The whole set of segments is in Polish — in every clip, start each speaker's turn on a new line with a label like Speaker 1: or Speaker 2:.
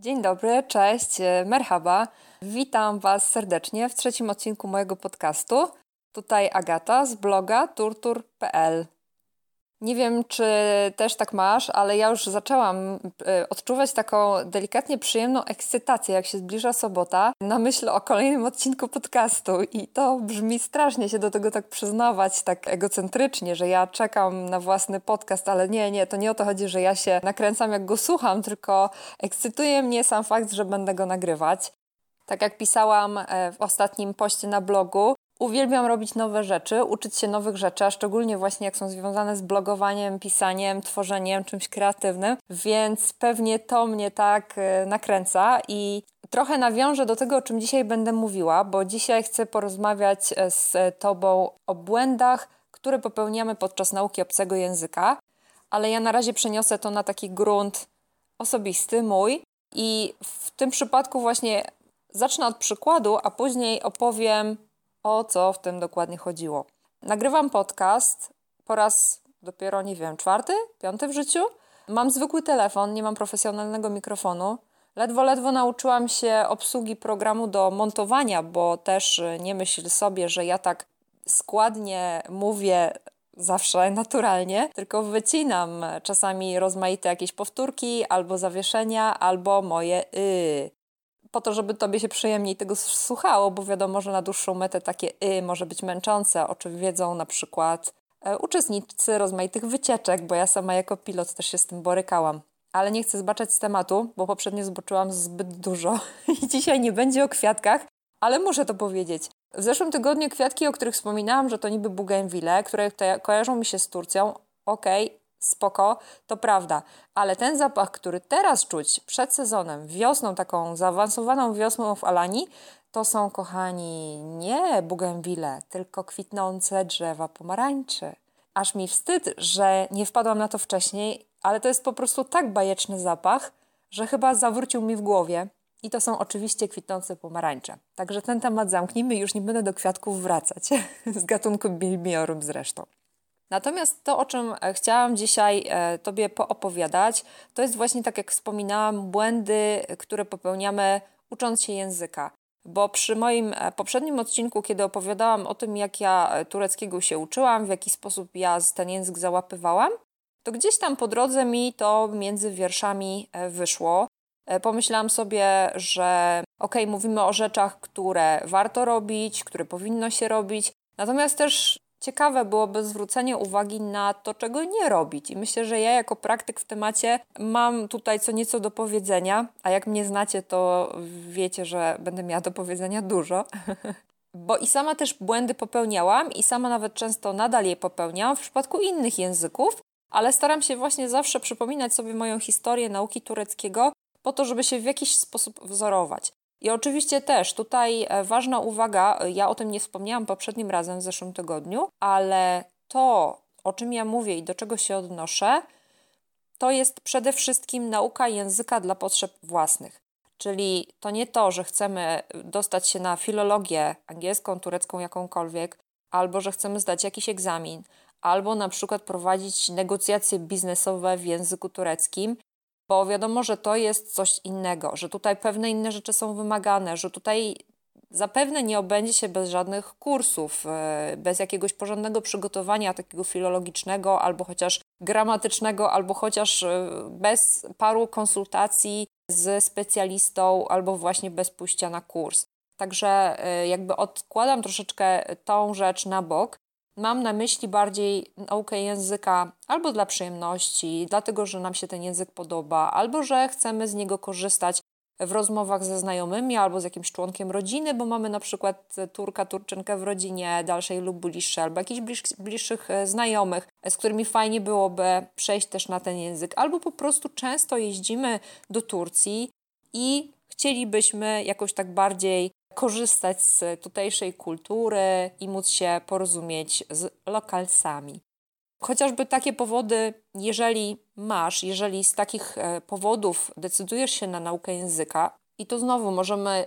Speaker 1: Dzień dobry, cześć, e, merhaba. Witam Was serdecznie w trzecim odcinku mojego podcastu. Tutaj Agata z bloga turtur.pl. Nie wiem, czy też tak masz, ale ja już zaczęłam e, odczuwać taką delikatnie przyjemną ekscytację, jak się zbliża sobota, na myśl o kolejnym odcinku podcastu. I to brzmi strasznie się do tego tak przyznawać, tak egocentrycznie, że ja czekam na własny podcast, ale nie, nie, to nie o to chodzi, że ja się nakręcam, jak go słucham, tylko ekscytuje mnie sam fakt, że będę go nagrywać. Tak jak pisałam e, w ostatnim poście na blogu, Uwielbiam robić nowe rzeczy, uczyć się nowych rzeczy, a szczególnie właśnie jak są związane z blogowaniem, pisaniem, tworzeniem, czymś kreatywnym, więc pewnie to mnie tak e, nakręca i trochę nawiążę do tego, o czym dzisiaj będę mówiła, bo dzisiaj chcę porozmawiać e, z Tobą o błędach, które popełniamy podczas nauki obcego języka, ale ja na razie przeniosę to na taki grunt osobisty, mój. I w tym przypadku właśnie zacznę od przykładu, a później opowiem o co w tym dokładnie chodziło. Nagrywam podcast po raz dopiero, nie wiem, czwarty, piąty w życiu. Mam zwykły telefon, nie mam profesjonalnego mikrofonu. Ledwo, ledwo nauczyłam się obsługi programu do montowania, bo też nie myśl sobie, że ja tak składnie mówię zawsze naturalnie, tylko wycinam czasami rozmaite jakieś powtórki, albo zawieszenia, albo moje y po to, żeby tobie się przyjemniej tego słuchało, bo wiadomo, że na dłuższą metę takie y może być męczące, o czym wiedzą na przykład e, uczestnicy rozmaitych wycieczek, bo ja sama jako pilot też się z tym borykałam. Ale nie chcę zbaczać z tematu, bo poprzednio zboczyłam zbyt dużo i dzisiaj nie będzie o kwiatkach, ale muszę to powiedzieć. W zeszłym tygodniu kwiatki, o których wspominałam, że to niby bugenwile, które kojarzą mi się z Turcją, okej, okay, spoko, to prawda. Ale ten zapach, który teraz czuć przed sezonem, wiosną, taką zaawansowaną wiosną w Alanii, to są, kochani, nie bugenwile, tylko kwitnące drzewa pomarańczy. Aż mi wstyd, że nie wpadłam na to wcześniej, ale to jest po prostu tak bajeczny zapach, że chyba zawrócił mi w głowie. I to są oczywiście kwitnące pomarańcze. Także ten temat zamknijmy, już nie będę do kwiatków wracać. z gatunku bilbiorum zresztą. Natomiast to, o czym e, chciałam dzisiaj e, Tobie poopowiadać, to jest właśnie, tak jak wspominałam, błędy, które popełniamy ucząc się języka. Bo przy moim e, poprzednim odcinku, kiedy opowiadałam o tym, jak ja tureckiego się uczyłam, w jaki sposób ja ten język załapywałam, to gdzieś tam po drodze mi to między wierszami wyszło. Pomyślałam sobie, że okej, okay, mówimy o rzeczach, które warto robić, które powinno się robić, natomiast też ciekawe byłoby zwrócenie uwagi na to, czego nie robić. I myślę, że ja jako praktyk w temacie mam tutaj co nieco do powiedzenia, a jak mnie znacie, to wiecie, że będę miała do powiedzenia dużo. Bo i sama też błędy popełniałam, i sama nawet często nadal je popełniam w przypadku innych języków, ale staram się właśnie zawsze przypominać sobie moją historię nauki tureckiego, po to, żeby się w jakiś sposób wzorować. I oczywiście też tutaj e, ważna uwaga, e, ja o tym nie wspomniałam poprzednim razem w zeszłym tygodniu, ale to, o czym ja mówię i do czego się odnoszę, to jest przede wszystkim nauka języka dla potrzeb własnych. Czyli to nie to, że chcemy dostać się na filologię angielską, turecką, jakąkolwiek, albo że chcemy zdać jakiś egzamin, albo na przykład prowadzić negocjacje biznesowe w języku tureckim bo wiadomo, że to jest coś innego, że tutaj pewne inne rzeczy są wymagane, że tutaj zapewne nie obędzie się bez żadnych kursów, e, bez jakiegoś porządnego przygotowania takiego filologicznego, albo chociaż gramatycznego, albo chociaż e, bez paru konsultacji z specjalistą, albo właśnie bez pójścia na kurs. Także e, jakby odkładam troszeczkę tą rzecz na bok Mam na myśli bardziej naukę języka albo dla przyjemności, dlatego że nam się ten język podoba, albo że chcemy z niego korzystać w rozmowach ze znajomymi albo z jakimś członkiem rodziny, bo mamy na przykład Turka, Turczynkę w rodzinie dalszej lub bliższej, albo jakichś bliższych e, znajomych, z którymi fajnie byłoby przejść też na ten język, albo po prostu często jeździmy do Turcji i chcielibyśmy jakoś tak bardziej korzystać z tutejszej kultury i móc się porozumieć z lokalsami. Chociażby takie powody, jeżeli masz, jeżeli z takich e, powodów decydujesz się na naukę języka, i to znowu możemy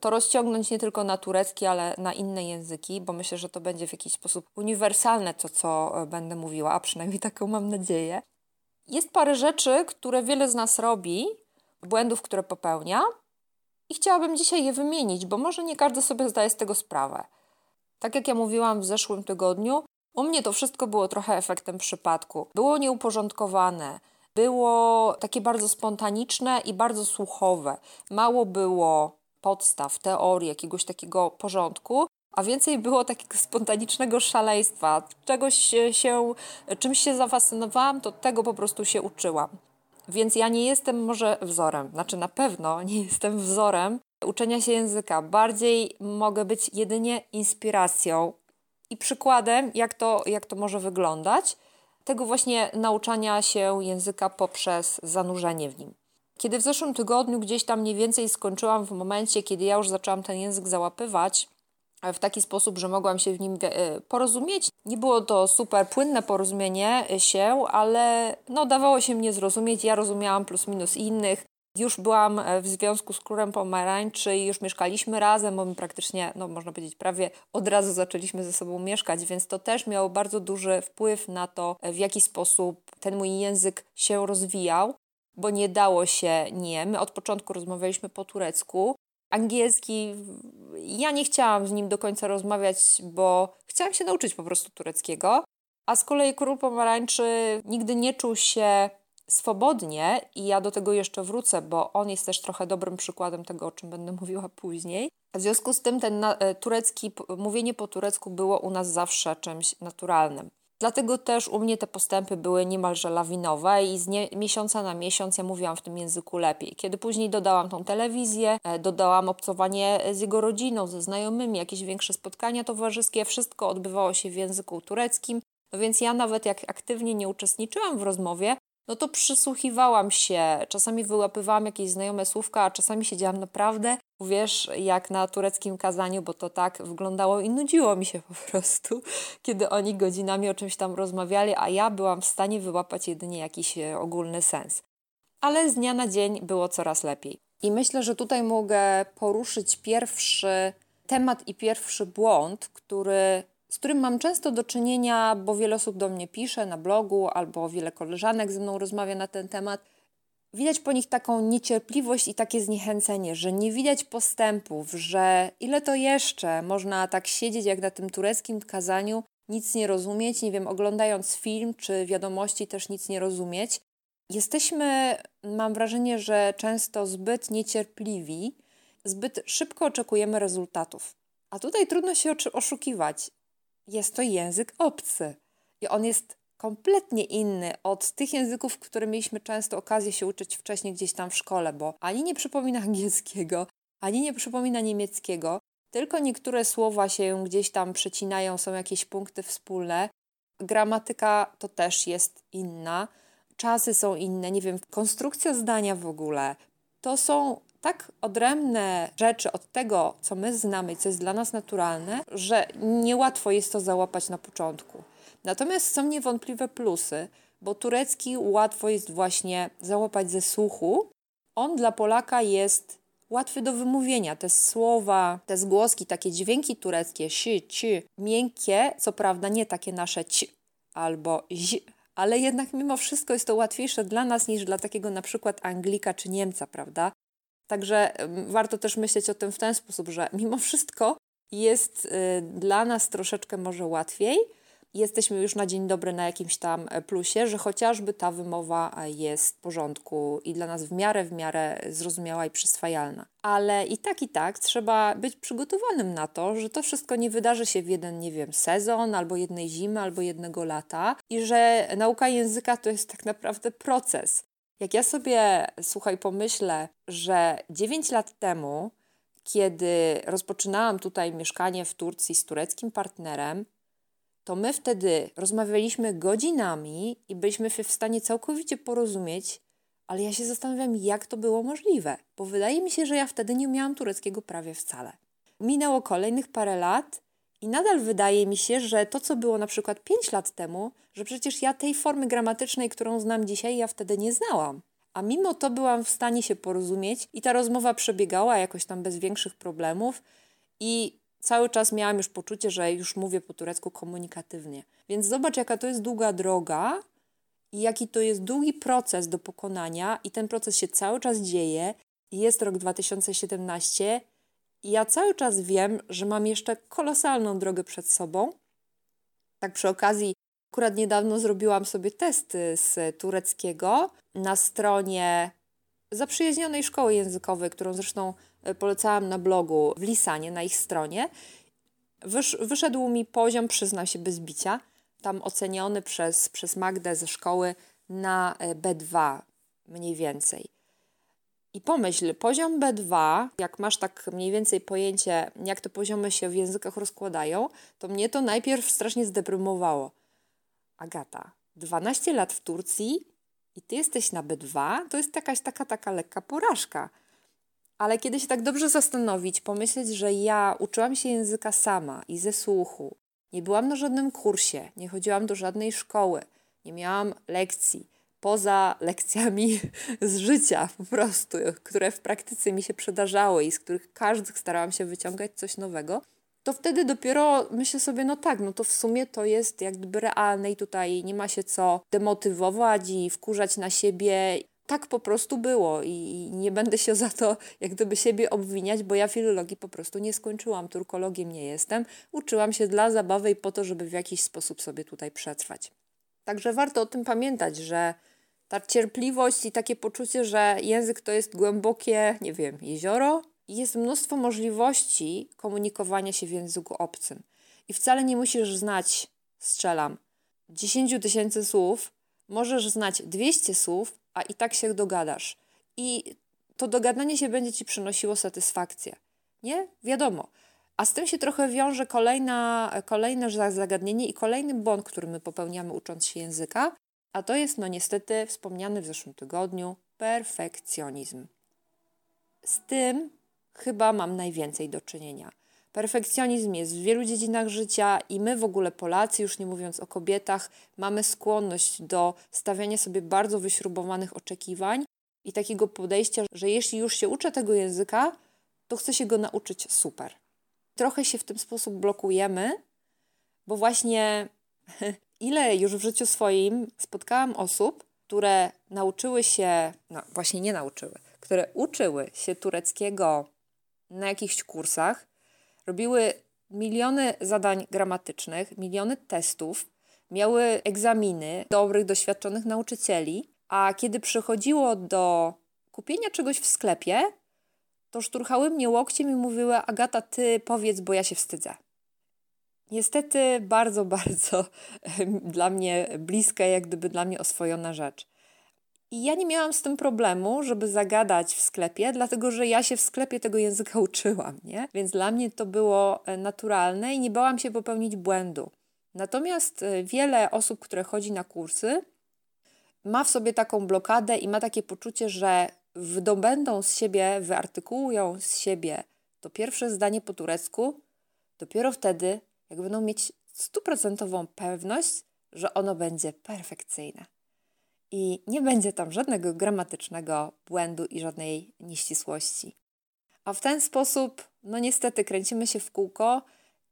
Speaker 1: to rozciągnąć nie tylko na turecki, ale na inne języki, bo myślę, że to będzie w jakiś sposób uniwersalne to, co e, będę mówiła, a przynajmniej taką mam nadzieję. Jest parę rzeczy, które wiele z nas robi, błędów, które popełnia i chciałabym dzisiaj je wymienić, bo może nie każdy sobie zdaje z tego sprawę. Tak jak ja mówiłam w zeszłym tygodniu, u mnie to wszystko było trochę efektem przypadku. Było nieuporządkowane, było takie bardzo spontaniczne i bardzo słuchowe. Mało było podstaw, teorii, jakiegoś takiego porządku, a więcej było takiego spontanicznego szaleństwa. Czegoś się, czymś się zafascynowałam, to tego po prostu się uczyłam. Więc ja nie jestem może wzorem, znaczy na pewno nie jestem wzorem uczenia się języka. Bardziej mogę być jedynie inspiracją i przykładem, jak to, jak to może wyglądać, tego właśnie nauczania się języka poprzez zanurzenie w nim. Kiedy w zeszłym tygodniu gdzieś tam mniej więcej skończyłam w momencie, kiedy ja już zaczęłam ten język załapywać, w taki sposób, że mogłam się w nim e, porozumieć. Nie było to super płynne porozumienie się, ale no, dawało się mnie zrozumieć. Ja rozumiałam plus minus innych. Już byłam e, w związku z królem pomarańczy i już mieszkaliśmy razem, bo my praktycznie, no można powiedzieć, prawie od razu zaczęliśmy ze sobą mieszkać, więc to też miało bardzo duży wpływ na to, w jaki sposób ten mój język się rozwijał, bo nie dało się nie. My od początku rozmawialiśmy po turecku. Angielski, ja nie chciałam z nim do końca rozmawiać, bo chciałam się nauczyć po prostu tureckiego, a z kolei król pomarańczy nigdy nie czuł się swobodnie i ja do tego jeszcze wrócę, bo on jest też trochę dobrym przykładem tego, o czym będę mówiła później. W związku z tym ten e, turecki, mówienie po turecku było u nas zawsze czymś naturalnym. Dlatego też u mnie te postępy były niemalże lawinowe i z nie, miesiąca na miesiąc ja mówiłam w tym języku lepiej. Kiedy później dodałam tą telewizję, e, dodałam obcowanie z jego rodziną, ze znajomymi, jakieś większe spotkania towarzyskie, wszystko odbywało się w języku tureckim. No więc ja nawet jak aktywnie nie uczestniczyłam w rozmowie, no to przysłuchiwałam się, czasami wyłapywałam jakieś znajome słówka, a czasami siedziałam naprawdę, wiesz, jak na tureckim kazaniu, bo to tak wyglądało i nudziło mi się po prostu, kiedy oni godzinami o czymś tam rozmawiali, a ja byłam w stanie wyłapać jedynie jakiś e, ogólny sens. Ale z dnia na dzień było coraz lepiej. I myślę, że tutaj mogę poruszyć pierwszy temat i pierwszy błąd, który z którym mam często do czynienia, bo wiele osób do mnie pisze na blogu albo wiele koleżanek ze mną rozmawia na ten temat. Widać po nich taką niecierpliwość i takie zniechęcenie, że nie widać postępów, że ile to jeszcze można tak siedzieć jak na tym tureckim kazaniu, nic nie rozumieć, nie wiem, oglądając film czy wiadomości też nic nie rozumieć. Jesteśmy, mam wrażenie, że często zbyt niecierpliwi, zbyt szybko oczekujemy rezultatów. A tutaj trudno się oszukiwać jest to język obcy i on jest kompletnie inny od tych języków, które mieliśmy często okazję się uczyć wcześniej gdzieś tam w szkole, bo ani nie przypomina angielskiego, ani nie przypomina niemieckiego, tylko niektóre słowa się gdzieś tam przecinają, są jakieś punkty wspólne. Gramatyka to też jest inna, czasy są inne, nie wiem, konstrukcja zdania w ogóle. To są tak odrębne rzeczy od tego, co my znamy co jest dla nas naturalne, że niełatwo jest to załapać na początku. Natomiast są niewątpliwe plusy, bo turecki łatwo jest właśnie załapać ze słuchu. On dla Polaka jest łatwy do wymówienia. Te słowa, te zgłoski, takie dźwięki tureckie, si, ci, miękkie, co prawda nie takie nasze ci albo zi, ale jednak mimo wszystko jest to łatwiejsze dla nas niż dla takiego na przykład Anglika czy Niemca, prawda? Także warto też myśleć o tym w ten sposób, że mimo wszystko jest y, dla nas troszeczkę może łatwiej. Jesteśmy już na dzień dobry na jakimś tam e, plusie, że chociażby ta wymowa e, jest w porządku i dla nas w miarę, w miarę zrozumiała i przyswajalna. Ale i tak, i tak trzeba być przygotowanym na to, że to wszystko nie wydarzy się w jeden, nie wiem, sezon, albo jednej zimy, albo jednego lata i że nauka języka to jest tak naprawdę proces. Jak ja sobie, słuchaj, pomyślę, że 9 lat temu, kiedy rozpoczynałam tutaj mieszkanie w Turcji z tureckim partnerem, to my wtedy rozmawialiśmy godzinami i byliśmy w stanie całkowicie porozumieć, ale ja się zastanawiam, jak to było możliwe, bo wydaje mi się, że ja wtedy nie umiałam tureckiego prawie wcale. Minęło kolejnych parę lat i nadal wydaje mi się, że to, co było na przykład 5 lat temu, że przecież ja tej formy gramatycznej, którą znam dzisiaj, ja wtedy nie znałam. A mimo to byłam w stanie się porozumieć i ta rozmowa przebiegała jakoś tam bez większych problemów i cały czas miałam już poczucie, że już mówię po turecku komunikatywnie. Więc zobacz, jaka to jest długa droga i jaki to jest długi proces do pokonania, i ten proces się cały czas dzieje. Jest rok 2017, ja cały czas wiem, że mam jeszcze kolosalną drogę przed sobą. Tak przy okazji, akurat niedawno zrobiłam sobie testy z tureckiego na stronie zaprzyjaźnionej szkoły językowej, którą zresztą e, polecałam na blogu w Lisanie, na ich stronie. Wysz, wyszedł mi poziom, przyznam się, bez bicia, tam oceniony przez, przez Magdę ze szkoły na e, B2 mniej więcej. I pomyśl, poziom B2, jak masz tak mniej więcej pojęcie, jak te poziomy się w językach rozkładają, to mnie to najpierw strasznie zdeprymowało. Agata, 12 lat w Turcji i ty jesteś na B2, to jest jakaś taka, taka lekka porażka. Ale kiedy się tak dobrze zastanowić, pomyśleć, że ja uczyłam się języka sama i ze słuchu, nie byłam na żadnym kursie, nie chodziłam do żadnej szkoły, nie miałam lekcji, poza lekcjami z życia po prostu, które w praktyce mi się przydarzały i z których każdy starałam się wyciągać coś nowego, to wtedy dopiero myślę sobie, no tak, no to w sumie to jest jak gdyby realne i tutaj nie ma się co demotywować i wkurzać na siebie. Tak po prostu było i nie będę się za to jak gdyby siebie obwiniać, bo ja filologii po prostu nie skończyłam, turkologiem nie jestem. Uczyłam się dla zabawy i po to, żeby w jakiś sposób sobie tutaj przetrwać. Także warto o tym pamiętać, że ta cierpliwość i takie poczucie, że język to jest głębokie, nie wiem, jezioro, jest mnóstwo możliwości komunikowania się w języku obcym. I wcale nie musisz znać, strzelam, 10 tysięcy słów, możesz znać 200 słów, a i tak się dogadasz. I to dogadanie się będzie ci przynosiło satysfakcję. Nie? Wiadomo. A z tym się trochę wiąże kolejna, kolejne zagadnienie i kolejny błąd, który my popełniamy ucząc się języka, a to jest no niestety wspomniany w zeszłym tygodniu perfekcjonizm. Z tym chyba mam najwięcej do czynienia. Perfekcjonizm jest w wielu dziedzinach życia i my w ogóle Polacy, już nie mówiąc o kobietach, mamy skłonność do stawiania sobie bardzo wyśrubowanych oczekiwań i takiego podejścia, że jeśli już się uczę tego języka, to chcę się go nauczyć super. Trochę się w ten sposób blokujemy, bo właśnie ile już w życiu swoim spotkałam osób, które nauczyły się, no właśnie nie nauczyły, które uczyły się tureckiego na jakichś kursach, robiły miliony zadań gramatycznych, miliony testów, miały egzaminy dobrych, doświadczonych nauczycieli, a kiedy przychodziło do kupienia czegoś w sklepie, to szturchały mnie łokciem i mówiły: Agata, ty powiedz, bo ja się wstydzę. Niestety bardzo, bardzo dla mnie bliska, jak gdyby dla mnie oswojona rzecz. I ja nie miałam z tym problemu, żeby zagadać w sklepie, dlatego że ja się w sklepie tego języka uczyłam, nie? Więc dla mnie to było e, naturalne i nie bałam się popełnić błędu. Natomiast e, wiele osób, które chodzi na kursy, ma w sobie taką blokadę i ma takie poczucie, że wydobędą z siebie, wyartykułują z siebie to pierwsze zdanie po turecku, dopiero wtedy, jak będą mieć stuprocentową pewność, że ono będzie perfekcyjne. I nie będzie tam żadnego gramatycznego błędu i żadnej nieścisłości. A w ten sposób, no niestety, kręcimy się w kółko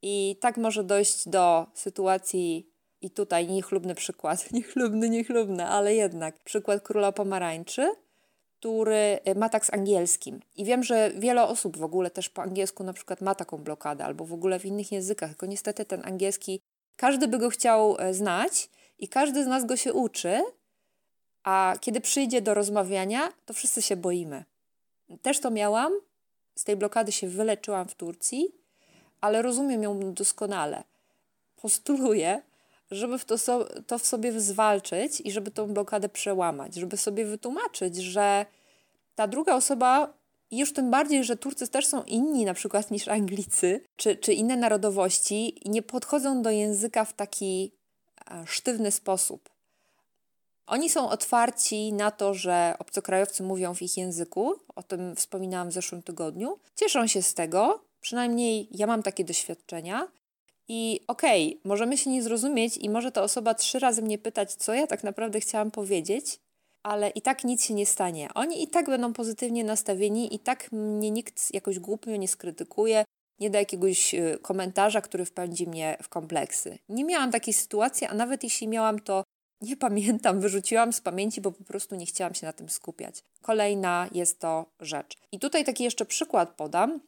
Speaker 1: i tak może dojść do sytuacji, i tutaj niechlubny przykład, niechlubny, niechlubny, ale jednak przykład króla pomarańczy, który y, ma tak z angielskim. I wiem, że wiele osób w ogóle też po angielsku na przykład ma taką blokadę, albo w ogóle w innych językach, tylko niestety ten angielski, każdy by go chciał e, znać i każdy z nas go się uczy, a kiedy przyjdzie do rozmawiania, to wszyscy się boimy. Też to miałam, z tej blokady się wyleczyłam w Turcji, ale rozumiem ją doskonale. Postuluję, żeby w to, so, to w sobie zwalczyć i żeby tą blokadę przełamać, żeby sobie wytłumaczyć, że ta druga osoba, już tym bardziej, że Turcy też są inni na przykład niż Anglicy, czy, czy inne narodowości nie podchodzą do języka w taki e, sztywny sposób. Oni są otwarci na to, że obcokrajowcy mówią w ich języku, o tym wspominałam w zeszłym tygodniu. Cieszą się z tego, przynajmniej ja mam takie doświadczenia, i okej, okay, możemy się nie zrozumieć i może ta osoba trzy razy mnie pytać, co ja tak naprawdę chciałam powiedzieć, ale i tak nic się nie stanie. Oni i tak będą pozytywnie nastawieni, i tak mnie nikt jakoś głupio nie skrytykuje, nie da jakiegoś y, komentarza, który wpędzi mnie w kompleksy. Nie miałam takiej sytuacji, a nawet jeśli miałam, to nie pamiętam, wyrzuciłam z pamięci, bo po prostu nie chciałam się na tym skupiać. Kolejna jest to rzecz. I tutaj taki jeszcze przykład podam.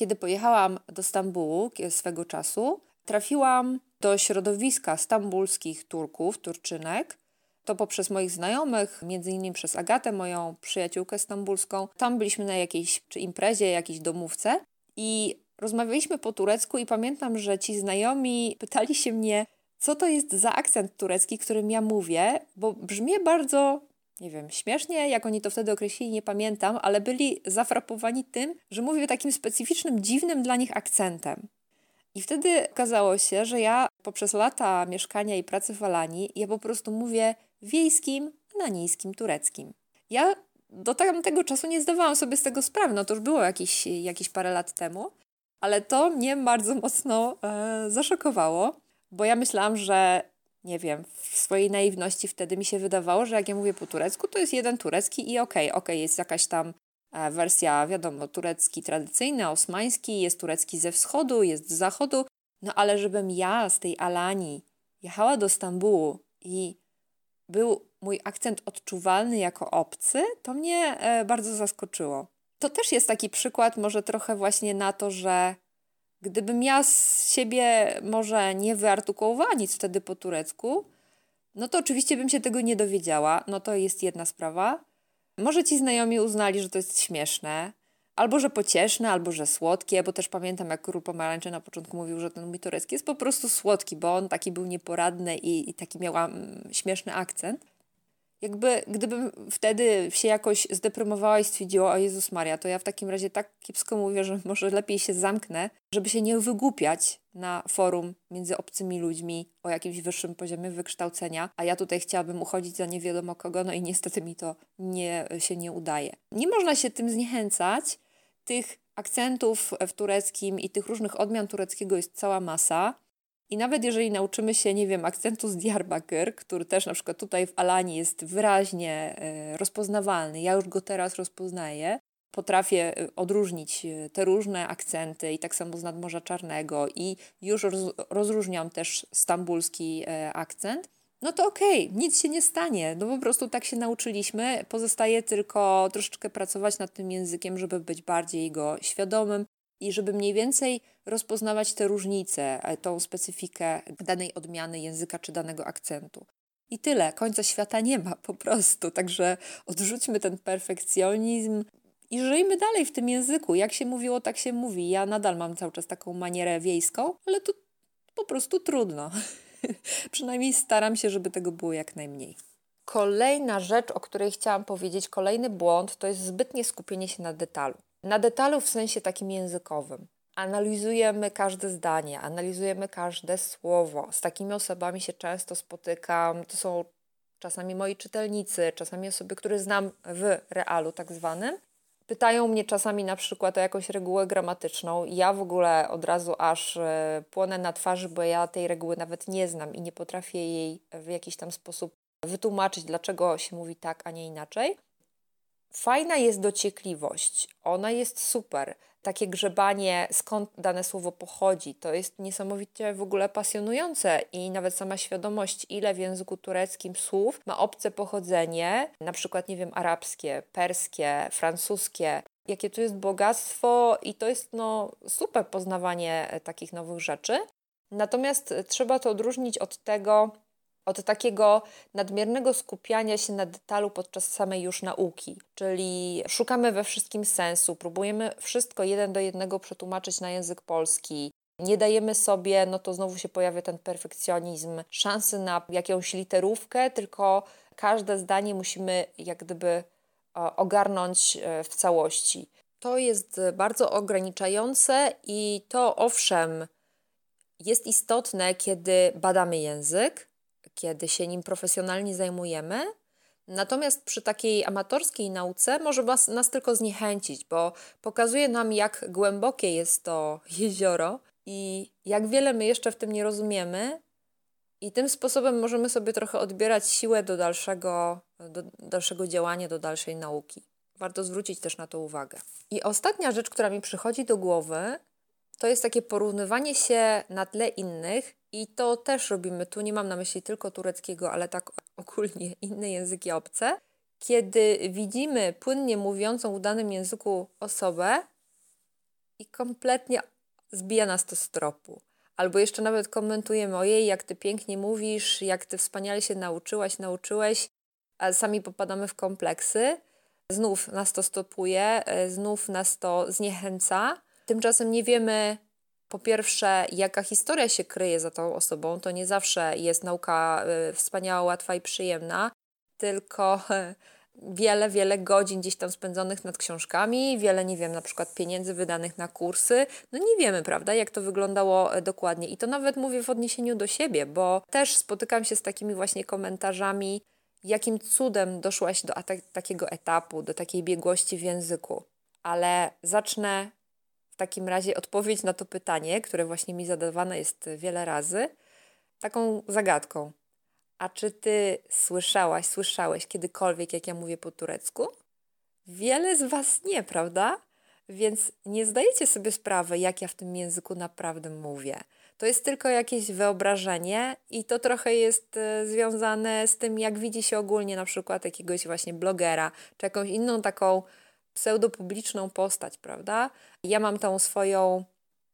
Speaker 1: Kiedy pojechałam do Stambułu swego czasu, trafiłam do środowiska stambulskich Turków, Turczynek, to poprzez moich znajomych, między innymi przez Agatę, moją przyjaciółkę stambulską. Tam byliśmy na jakiejś czy imprezie, jakiejś domówce i rozmawialiśmy po turecku i pamiętam, że ci znajomi pytali się mnie, co to jest za akcent turecki, którym ja mówię, bo brzmi bardzo, nie wiem, śmiesznie, jak oni to wtedy określili, nie pamiętam, ale byli zafrapowani tym, że mówię takim specyficznym, dziwnym dla nich akcentem. I wtedy okazało się, że ja poprzez lata mieszkania i pracy w Alanii, ja po prostu mówię wiejskim, ananijskim, tureckim. Ja do tamtego czasu nie zdawałam sobie z tego sprawy, no to już było jakieś, jakieś parę lat temu, ale to mnie bardzo mocno e, zaszokowało, bo ja myślałam, że nie wiem, w swojej naiwności wtedy mi się wydawało, że jak ja mówię po turecku, to jest jeden turecki i okej, okay, okej, okay, jest jakaś tam e, wersja, wiadomo, turecki tradycyjny, osmański, jest turecki ze wschodu, jest z zachodu, no ale żebym ja z tej Alanii jechała do Stambułu i był mój akcent odczuwalny jako obcy, to mnie e, bardzo zaskoczyło. To też jest taki przykład, może trochę właśnie na to, że gdybym ja z siebie może nie wyartykułowała nic wtedy po turecku, no to oczywiście bym się tego nie dowiedziała. No to jest jedna sprawa. Może ci znajomi uznali, że to jest śmieszne, albo że pocieszne, albo że słodkie, bo też pamiętam, jak Król Pomarańczy na początku mówił, że ten mój turecki jest po prostu słodki, bo on taki był nieporadny i, i taki miał um, śmieszny akcent. Jakby, gdybym wtedy się jakoś zdeprymowała i stwierdziła, o Jezus Maria, to ja w takim razie tak kiepsko mówię, że może lepiej się zamknę, żeby się nie wygłupiać na forum między obcymi ludźmi o jakimś wyższym poziomie wykształcenia, a ja tutaj chciałabym uchodzić za nie wiadomo kogo, no i niestety mi to nie, się nie udaje. Nie można się tym zniechęcać, tych akcentów w tureckim i tych różnych odmian tureckiego jest cała masa. I nawet jeżeli nauczymy się, nie wiem, akcentu z Diyarbakir, który też na przykład tutaj w Alanii jest wyraźnie e, rozpoznawalny, ja już go teraz rozpoznaję, potrafię e, odróżnić e, te różne akcenty i tak samo z nadmorza czarnego i już rozróżniam też stambulski akcent, no to okej, okay, nic się nie stanie. No po prostu tak się nauczyliśmy. Pozostaje tylko troszeczkę pracować nad tym językiem, żeby być bardziej go świadomym i żeby mniej więcej rozpoznawać te różnice, e, tą specyfikę danej odmiany języka czy danego akcentu. I tyle, końca świata nie ma po prostu. Także odrzućmy ten perfekcjonizm i żyjmy dalej w tym języku. Jak się mówiło, tak się mówi. Ja nadal mam cały czas taką manierę wiejską, ale to po prostu trudno. Przynajmniej staram się, żeby tego było jak najmniej. Kolejna rzecz, o której chciałam powiedzieć, kolejny błąd, to jest zbytnie skupienie się na detalu. Na detalu w sensie takim językowym. Analizujemy każde zdanie, analizujemy każde słowo. Z takimi osobami się często spotykam. To są czasami moi czytelnicy, czasami osoby, które znam w realu tak zwanym. Pytają mnie czasami na przykład o jakąś regułę gramatyczną. Ja w ogóle od razu aż e, płonę na twarzy, bo ja tej reguły nawet nie znam i nie potrafię jej w jakiś tam sposób wytłumaczyć, dlaczego się mówi tak, a nie inaczej. Fajna jest dociekliwość, ona jest super. Takie grzebanie, skąd dane słowo pochodzi, to jest niesamowicie w ogóle pasjonujące i nawet sama świadomość, ile w języku tureckim słów ma obce pochodzenie, na przykład, nie wiem, arabskie, perskie, francuskie, jakie tu jest bogactwo i to jest no super poznawanie takich nowych rzeczy. Natomiast trzeba to odróżnić od tego, od takiego nadmiernego skupiania się na detalu podczas samej już nauki. Czyli szukamy we wszystkim sensu, próbujemy wszystko jeden do jednego przetłumaczyć na język polski. Nie dajemy sobie, no to znowu się pojawia ten perfekcjonizm, szansy na jakąś literówkę, tylko każde zdanie musimy jak gdyby e, ogarnąć e, w całości. To jest bardzo ograniczające i to owszem jest istotne, kiedy badamy język, kiedy się nim profesjonalnie zajmujemy. Natomiast przy takiej amatorskiej nauce może nas, tylko zniechęcić, bo pokazuje nam, jak głębokie jest to jezioro i jak wiele my jeszcze w tym nie rozumiemy, i tym sposobem możemy sobie trochę odbierać siłę do dalszego, do dalszego działania, do dalszej nauki. Warto zwrócić też na to uwagę. I ostatnia rzecz, która mi przychodzi do głowy, to jest takie porównywanie się na tle innych i to też robimy. Tu nie mam na myśli tylko tureckiego, ale tak ogólnie inne języki obce. Kiedy widzimy płynnie mówiącą w danym języku osobę i kompletnie zbija nas to z tropu. Albo jeszcze nawet komentujemy, ojej, jak ty pięknie mówisz, jak ty wspaniale się nauczyłaś, nauczyłeś, a sami popadamy w kompleksy. Znów nas to stopuje, e, znów nas to zniechęca. Tymczasem nie wiemy, po pierwsze, jaka historia się kryje za tą osobą. To nie zawsze jest nauka e, wspaniała, łatwa i przyjemna, tylko wiele, wiele godzin gdzieś tam spędzonych nad książkami, wiele, nie wiem, na przykład pieniędzy wydanych na kursy. No nie wiemy, prawda, jak to wyglądało e, dokładnie. I to nawet mówię w odniesieniu do siebie, bo też spotykam się z takimi właśnie komentarzami, jakim cudem doszłaś do takiego etapu, do takiej biegłości w języku. Ale zacznę takim razie odpowiedź na to pytanie, które właśnie mi zadawane jest wiele razy, taką zagadką. A czy ty słyszałaś, słyszałeś kiedykolwiek, jak ja mówię po turecku? Wiele z was nie, prawda? Więc nie zdajecie sobie sprawy, jak ja w tym języku naprawdę mówię. To jest tylko jakieś wyobrażenie i to trochę jest e, związane z tym, jak widzi się ogólnie na przykład jakiegoś właśnie blogera, czy jakąś inną taką pseudopubliczną postać, prawda? Ja mam tą swoją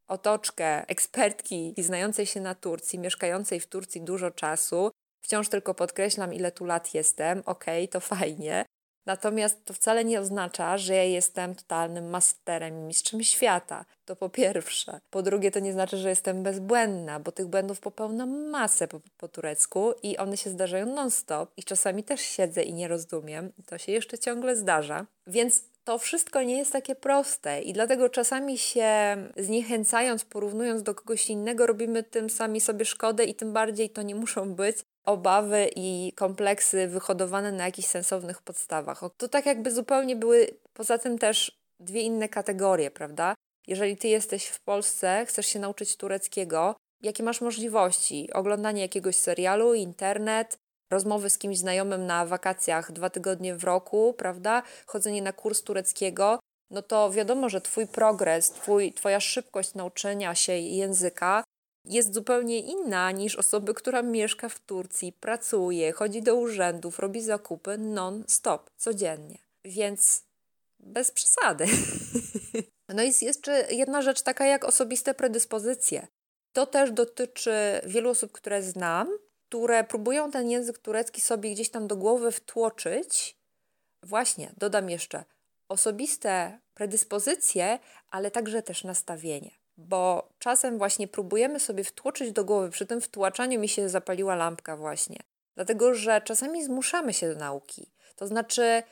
Speaker 1: otoczkę ekspertki znającej się na Turcji, mieszkającej w Turcji dużo czasu. Wciąż tylko podkreślam, ile tu lat jestem. Okej, okay, to fajnie. Natomiast to wcale nie oznacza, że ja jestem totalnym masterem i mistrzem świata. To po pierwsze. Po drugie, to nie znaczy, że jestem bezbłędna, bo tych błędów popełniam masę po, po turecku i one się zdarzają non-stop i czasami też siedzę i nie rozumiem. To się jeszcze ciągle zdarza. Więc to wszystko nie jest takie proste i dlatego czasami się zniechęcając, porównując do kogoś innego, robimy tym sami sobie szkodę i tym bardziej to nie muszą być obawy i kompleksy wyhodowane na jakichś sensownych podstawach. To tak jakby zupełnie były poza tym też dwie inne kategorie, prawda? Jeżeli ty jesteś w Polsce, chcesz się nauczyć tureckiego, jakie masz możliwości? Oglądanie jakiegoś serialu, internet, rozmowy z kimś znajomym na wakacjach dwa tygodnie w roku, prawda? Chodzenie na kurs tureckiego, no to wiadomo, że Twój progres, twój, Twoja szybkość nauczenia się języka jest zupełnie inna niż osoby, która mieszka w Turcji, pracuje, chodzi do urzędów, robi zakupy non-stop, codziennie. Więc bez przesady. no i jest jeszcze jedna rzecz taka jak osobiste predyspozycje. To też dotyczy wielu osób, które znam, które próbują ten język turecki sobie gdzieś tam do głowy wtłoczyć. Właśnie, dodam jeszcze osobiste predyspozycje, ale także też nastawienie bo czasem właśnie próbujemy sobie wtłoczyć do głowy, przy tym wtłaczaniu mi się zapaliła lampka właśnie, dlatego że czasami zmuszamy się do nauki. To znaczy,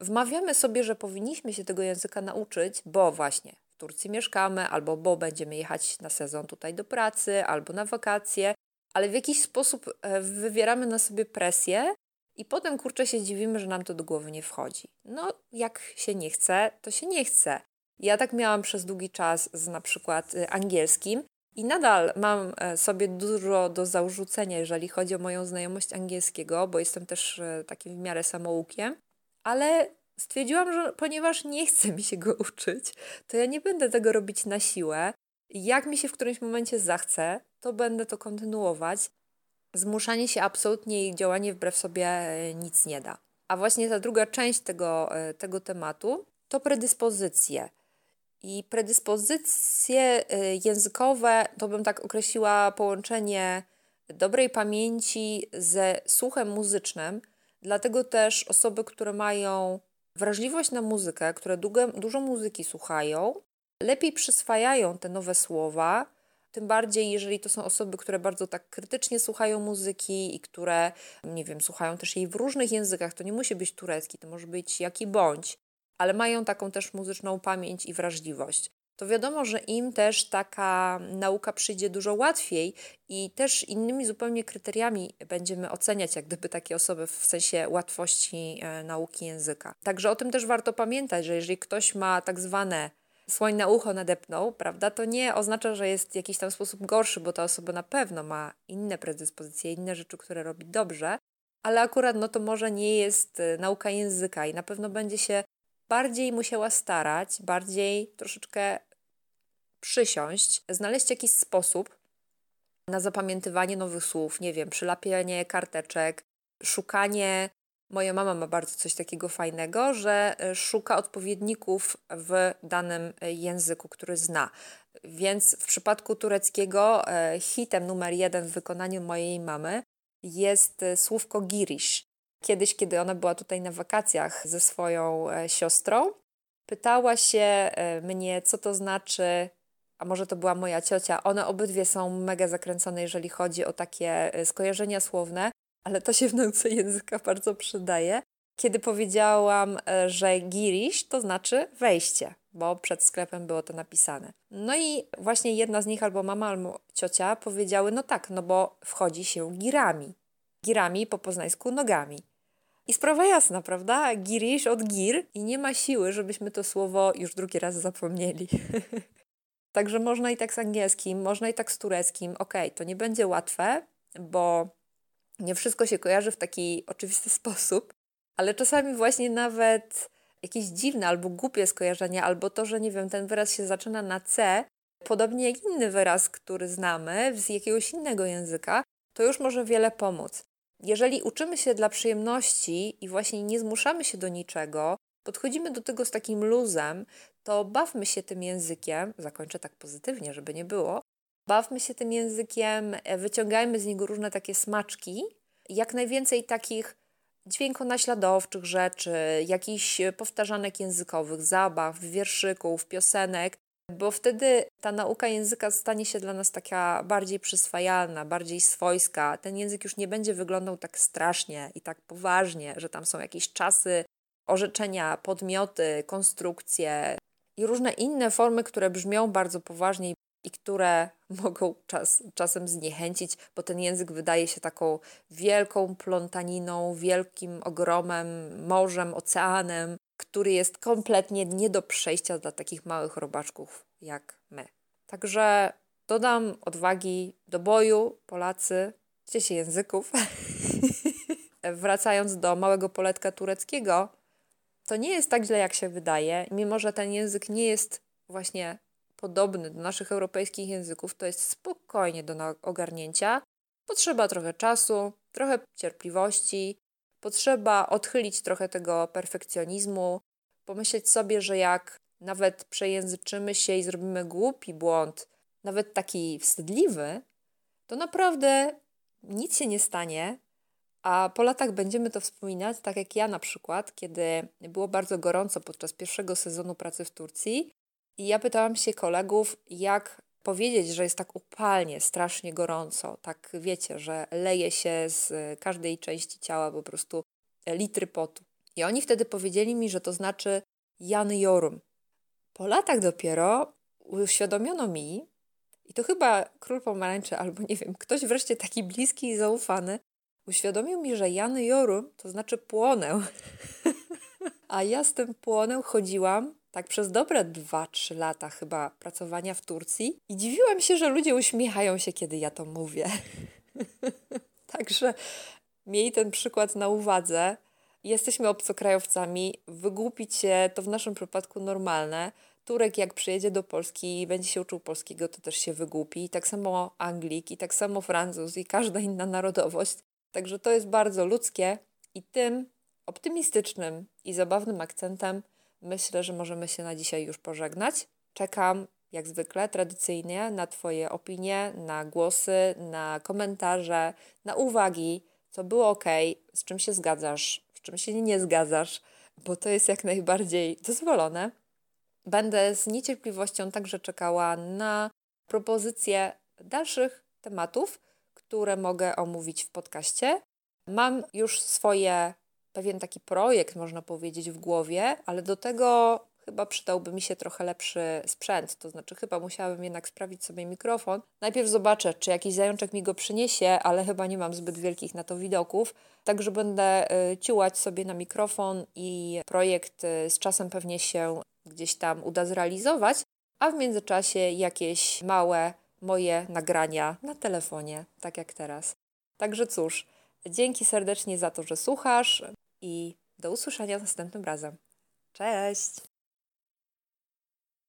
Speaker 1: wmawiamy sobie, że powinniśmy się tego języka nauczyć, bo właśnie w Turcji mieszkamy, albo bo będziemy jechać na sezon tutaj do pracy, albo na wakacje, ale w jakiś sposób e, wywieramy na sobie presję i potem kurczę się dziwimy, że nam to do głowy nie wchodzi. No, jak się nie chce, to się nie chce. Ja tak miałam przez długi czas z na przykład y, angielskim i nadal mam e, sobie dużo do zarzucenia, jeżeli chodzi o moją znajomość angielskiego, bo jestem też e, takim w miarę samoukiem, ale stwierdziłam, że ponieważ nie chce mi się go uczyć, to ja nie będę tego robić na siłę. Jak mi się w którymś momencie zachce, to będę to kontynuować. Zmuszanie się absolutnie i działanie wbrew sobie e, nic nie da. A właśnie ta druga część tego, tego tematu to predyspozycje. I predyspozycje y, językowe to bym tak określiła połączenie dobrej pamięci ze słuchem muzycznym. Dlatego też osoby, które mają wrażliwość na muzykę, które długo, dużo muzyki słuchają, lepiej przyswajają te nowe słowa. Tym bardziej, jeżeli to są osoby, które bardzo tak krytycznie słuchają muzyki i które, nie wiem, słuchają też jej w różnych językach. To nie musi być turecki, to może być jaki bądź ale mają taką też muzyczną pamięć i wrażliwość. To wiadomo, że im też taka nauka przyjdzie dużo łatwiej i też innymi zupełnie kryteriami będziemy oceniać, jak gdyby takie osoby w sensie łatwości e, nauki języka. Także o tym też warto pamiętać, że jeżeli ktoś ma tak zwane słoń na ucho nadepnął, prawda, to nie oznacza, że jest w jakiś tam sposób gorszy, bo ta osoba na pewno ma inne predyspozycje, inne rzeczy, które robi dobrze, ale akurat no to może nie jest e, nauka języka i na pewno będzie się bardziej musiała starać, bardziej troszeczkę przysiąść, znaleźć jakiś sposób na zapamiętywanie nowych słów, nie wiem, przylapianie karteczek, szukanie. Moja mama ma bardzo coś takiego fajnego, że e, szuka odpowiedników w danym e, języku, który zna. Więc w przypadku tureckiego e, hitem numer jeden w wykonaniu mojej mamy jest słówko girish. Kiedyś, kiedy ona była tutaj na wakacjach ze swoją siostrą, pytała się mnie, co to znaczy a może to była moja ciocia, one obydwie są mega zakręcone, jeżeli chodzi o takie skojarzenia słowne, ale to się w nauce języka bardzo przydaje. Kiedy powiedziałam, e, że girish to znaczy wejście, bo przed sklepem było to napisane. No i właśnie jedna z nich, albo mama, albo ciocia, powiedziały: No tak, no bo wchodzi się girami. Girami po poznańsku nogami. I sprawa jasna, prawda? Girish od gir i nie ma siły, żebyśmy to słowo już drugi raz zapomnieli. Także można i tak z angielskim, można i tak z tureckim. Ok, to nie będzie łatwe, bo nie wszystko się kojarzy w taki oczywisty sposób, ale czasami właśnie nawet jakieś dziwne albo głupie skojarzenia, albo to, że nie wiem, ten wyraz się zaczyna na C, podobnie jak inny wyraz, który znamy z jakiegoś innego języka, to już może wiele pomóc. Jeżeli uczymy się dla przyjemności i właśnie nie zmuszamy się do niczego, podchodzimy do tego z takim luzem, to bawmy się tym językiem, zakończę tak pozytywnie, żeby nie było, bawmy się tym językiem, e, wyciągajmy z niego różne takie smaczki, jak najwięcej takich dźwiękonaśladowczych rzeczy, jakichś powtarzanek językowych, zabaw, wierszyków, piosenek, bo wtedy ta nauka języka stanie się dla nas taka bardziej przyswajalna, bardziej swojska. Ten język już nie będzie wyglądał tak strasznie i tak poważnie, że tam są jakieś czasy, orzeczenia, podmioty, konstrukcje, i różne inne formy, które brzmią bardzo poważnie i które mogą czas, czasem zniechęcić, bo ten język wydaje się taką wielką plątaniną, wielkim ogromem, morzem, oceanem, który jest kompletnie nie do przejścia dla takich małych robaczków jak my. Także dodam odwagi do boju, Polacy, uczcie się języków. Wracając do małego poletka tureckiego, to nie jest tak źle, jak się wydaje. Mimo, że ten język nie jest właśnie podobny do naszych europejskich języków, to jest spokojnie do ogarnięcia. Potrzeba trochę czasu, trochę cierpliwości, potrzeba odchylić trochę tego perfekcjonizmu, pomyśleć sobie, że jak nawet przejęzyczymy się i zrobimy głupi błąd, nawet taki wstydliwy, to naprawdę nic się nie stanie, a po latach będziemy to wspominać, tak jak ja na przykład, kiedy było bardzo gorąco podczas pierwszego sezonu pracy w Turcji. I ja pytałam się kolegów, jak powiedzieć, że jest tak upalnie, strasznie gorąco. Tak wiecie, że leje się z każdej części ciała po prostu litry potu. I oni wtedy powiedzieli mi, że to znaczy Jan Jorum. Po latach dopiero uświadomiono mi, i to chyba król pomarańczy, albo nie wiem, ktoś wreszcie taki bliski i zaufany, uświadomił mi, że Jan Jorum to znaczy płonę. A ja z tym płonem chodziłam tak przez dobre 2-3 lata chyba pracowania w Turcji i dziwiłam się, że ludzie uśmiechają się, kiedy ja to mówię. Także miej ten przykład na uwadze. Jesteśmy obcokrajowcami, wygłupić się to w naszym przypadku normalne. Turek jak przyjedzie do Polski i będzie się uczył polskiego, to też się wygłupi. Tak samo Anglik i tak samo Francuz i każda inna narodowość. Także to jest bardzo ludzkie i tym optymistycznym i zabawnym akcentem myślę, że możemy się na dzisiaj już pożegnać. Czekam jak zwykle tradycyjnie na Twoje opinie, na głosy, na komentarze, na uwagi, co było ok, z czym się zgadzasz, z czym się nie zgadzasz, bo to jest jak najbardziej dozwolone. Będę z niecierpliwością także czekała na propozycje dalszych tematów które mogę omówić w podcaście. Mam już swoje, pewien taki projekt, można powiedzieć, w głowie, ale do tego chyba przydałby mi się trochę lepszy sprzęt. To znaczy, chyba musiałabym jednak sprawić sobie mikrofon. Najpierw zobaczę, czy jakiś zajączek mi go przyniesie, ale chyba nie mam zbyt wielkich na to widoków. Także będę y, ciułać sobie na mikrofon i projekt y, z czasem pewnie się gdzieś tam uda zrealizować, a w międzyczasie jakieś małe moje nagrania na telefonie, tak jak teraz. Także cóż, dzięki serdecznie za to, że słuchasz i do usłyszenia następnym razem. Cześć!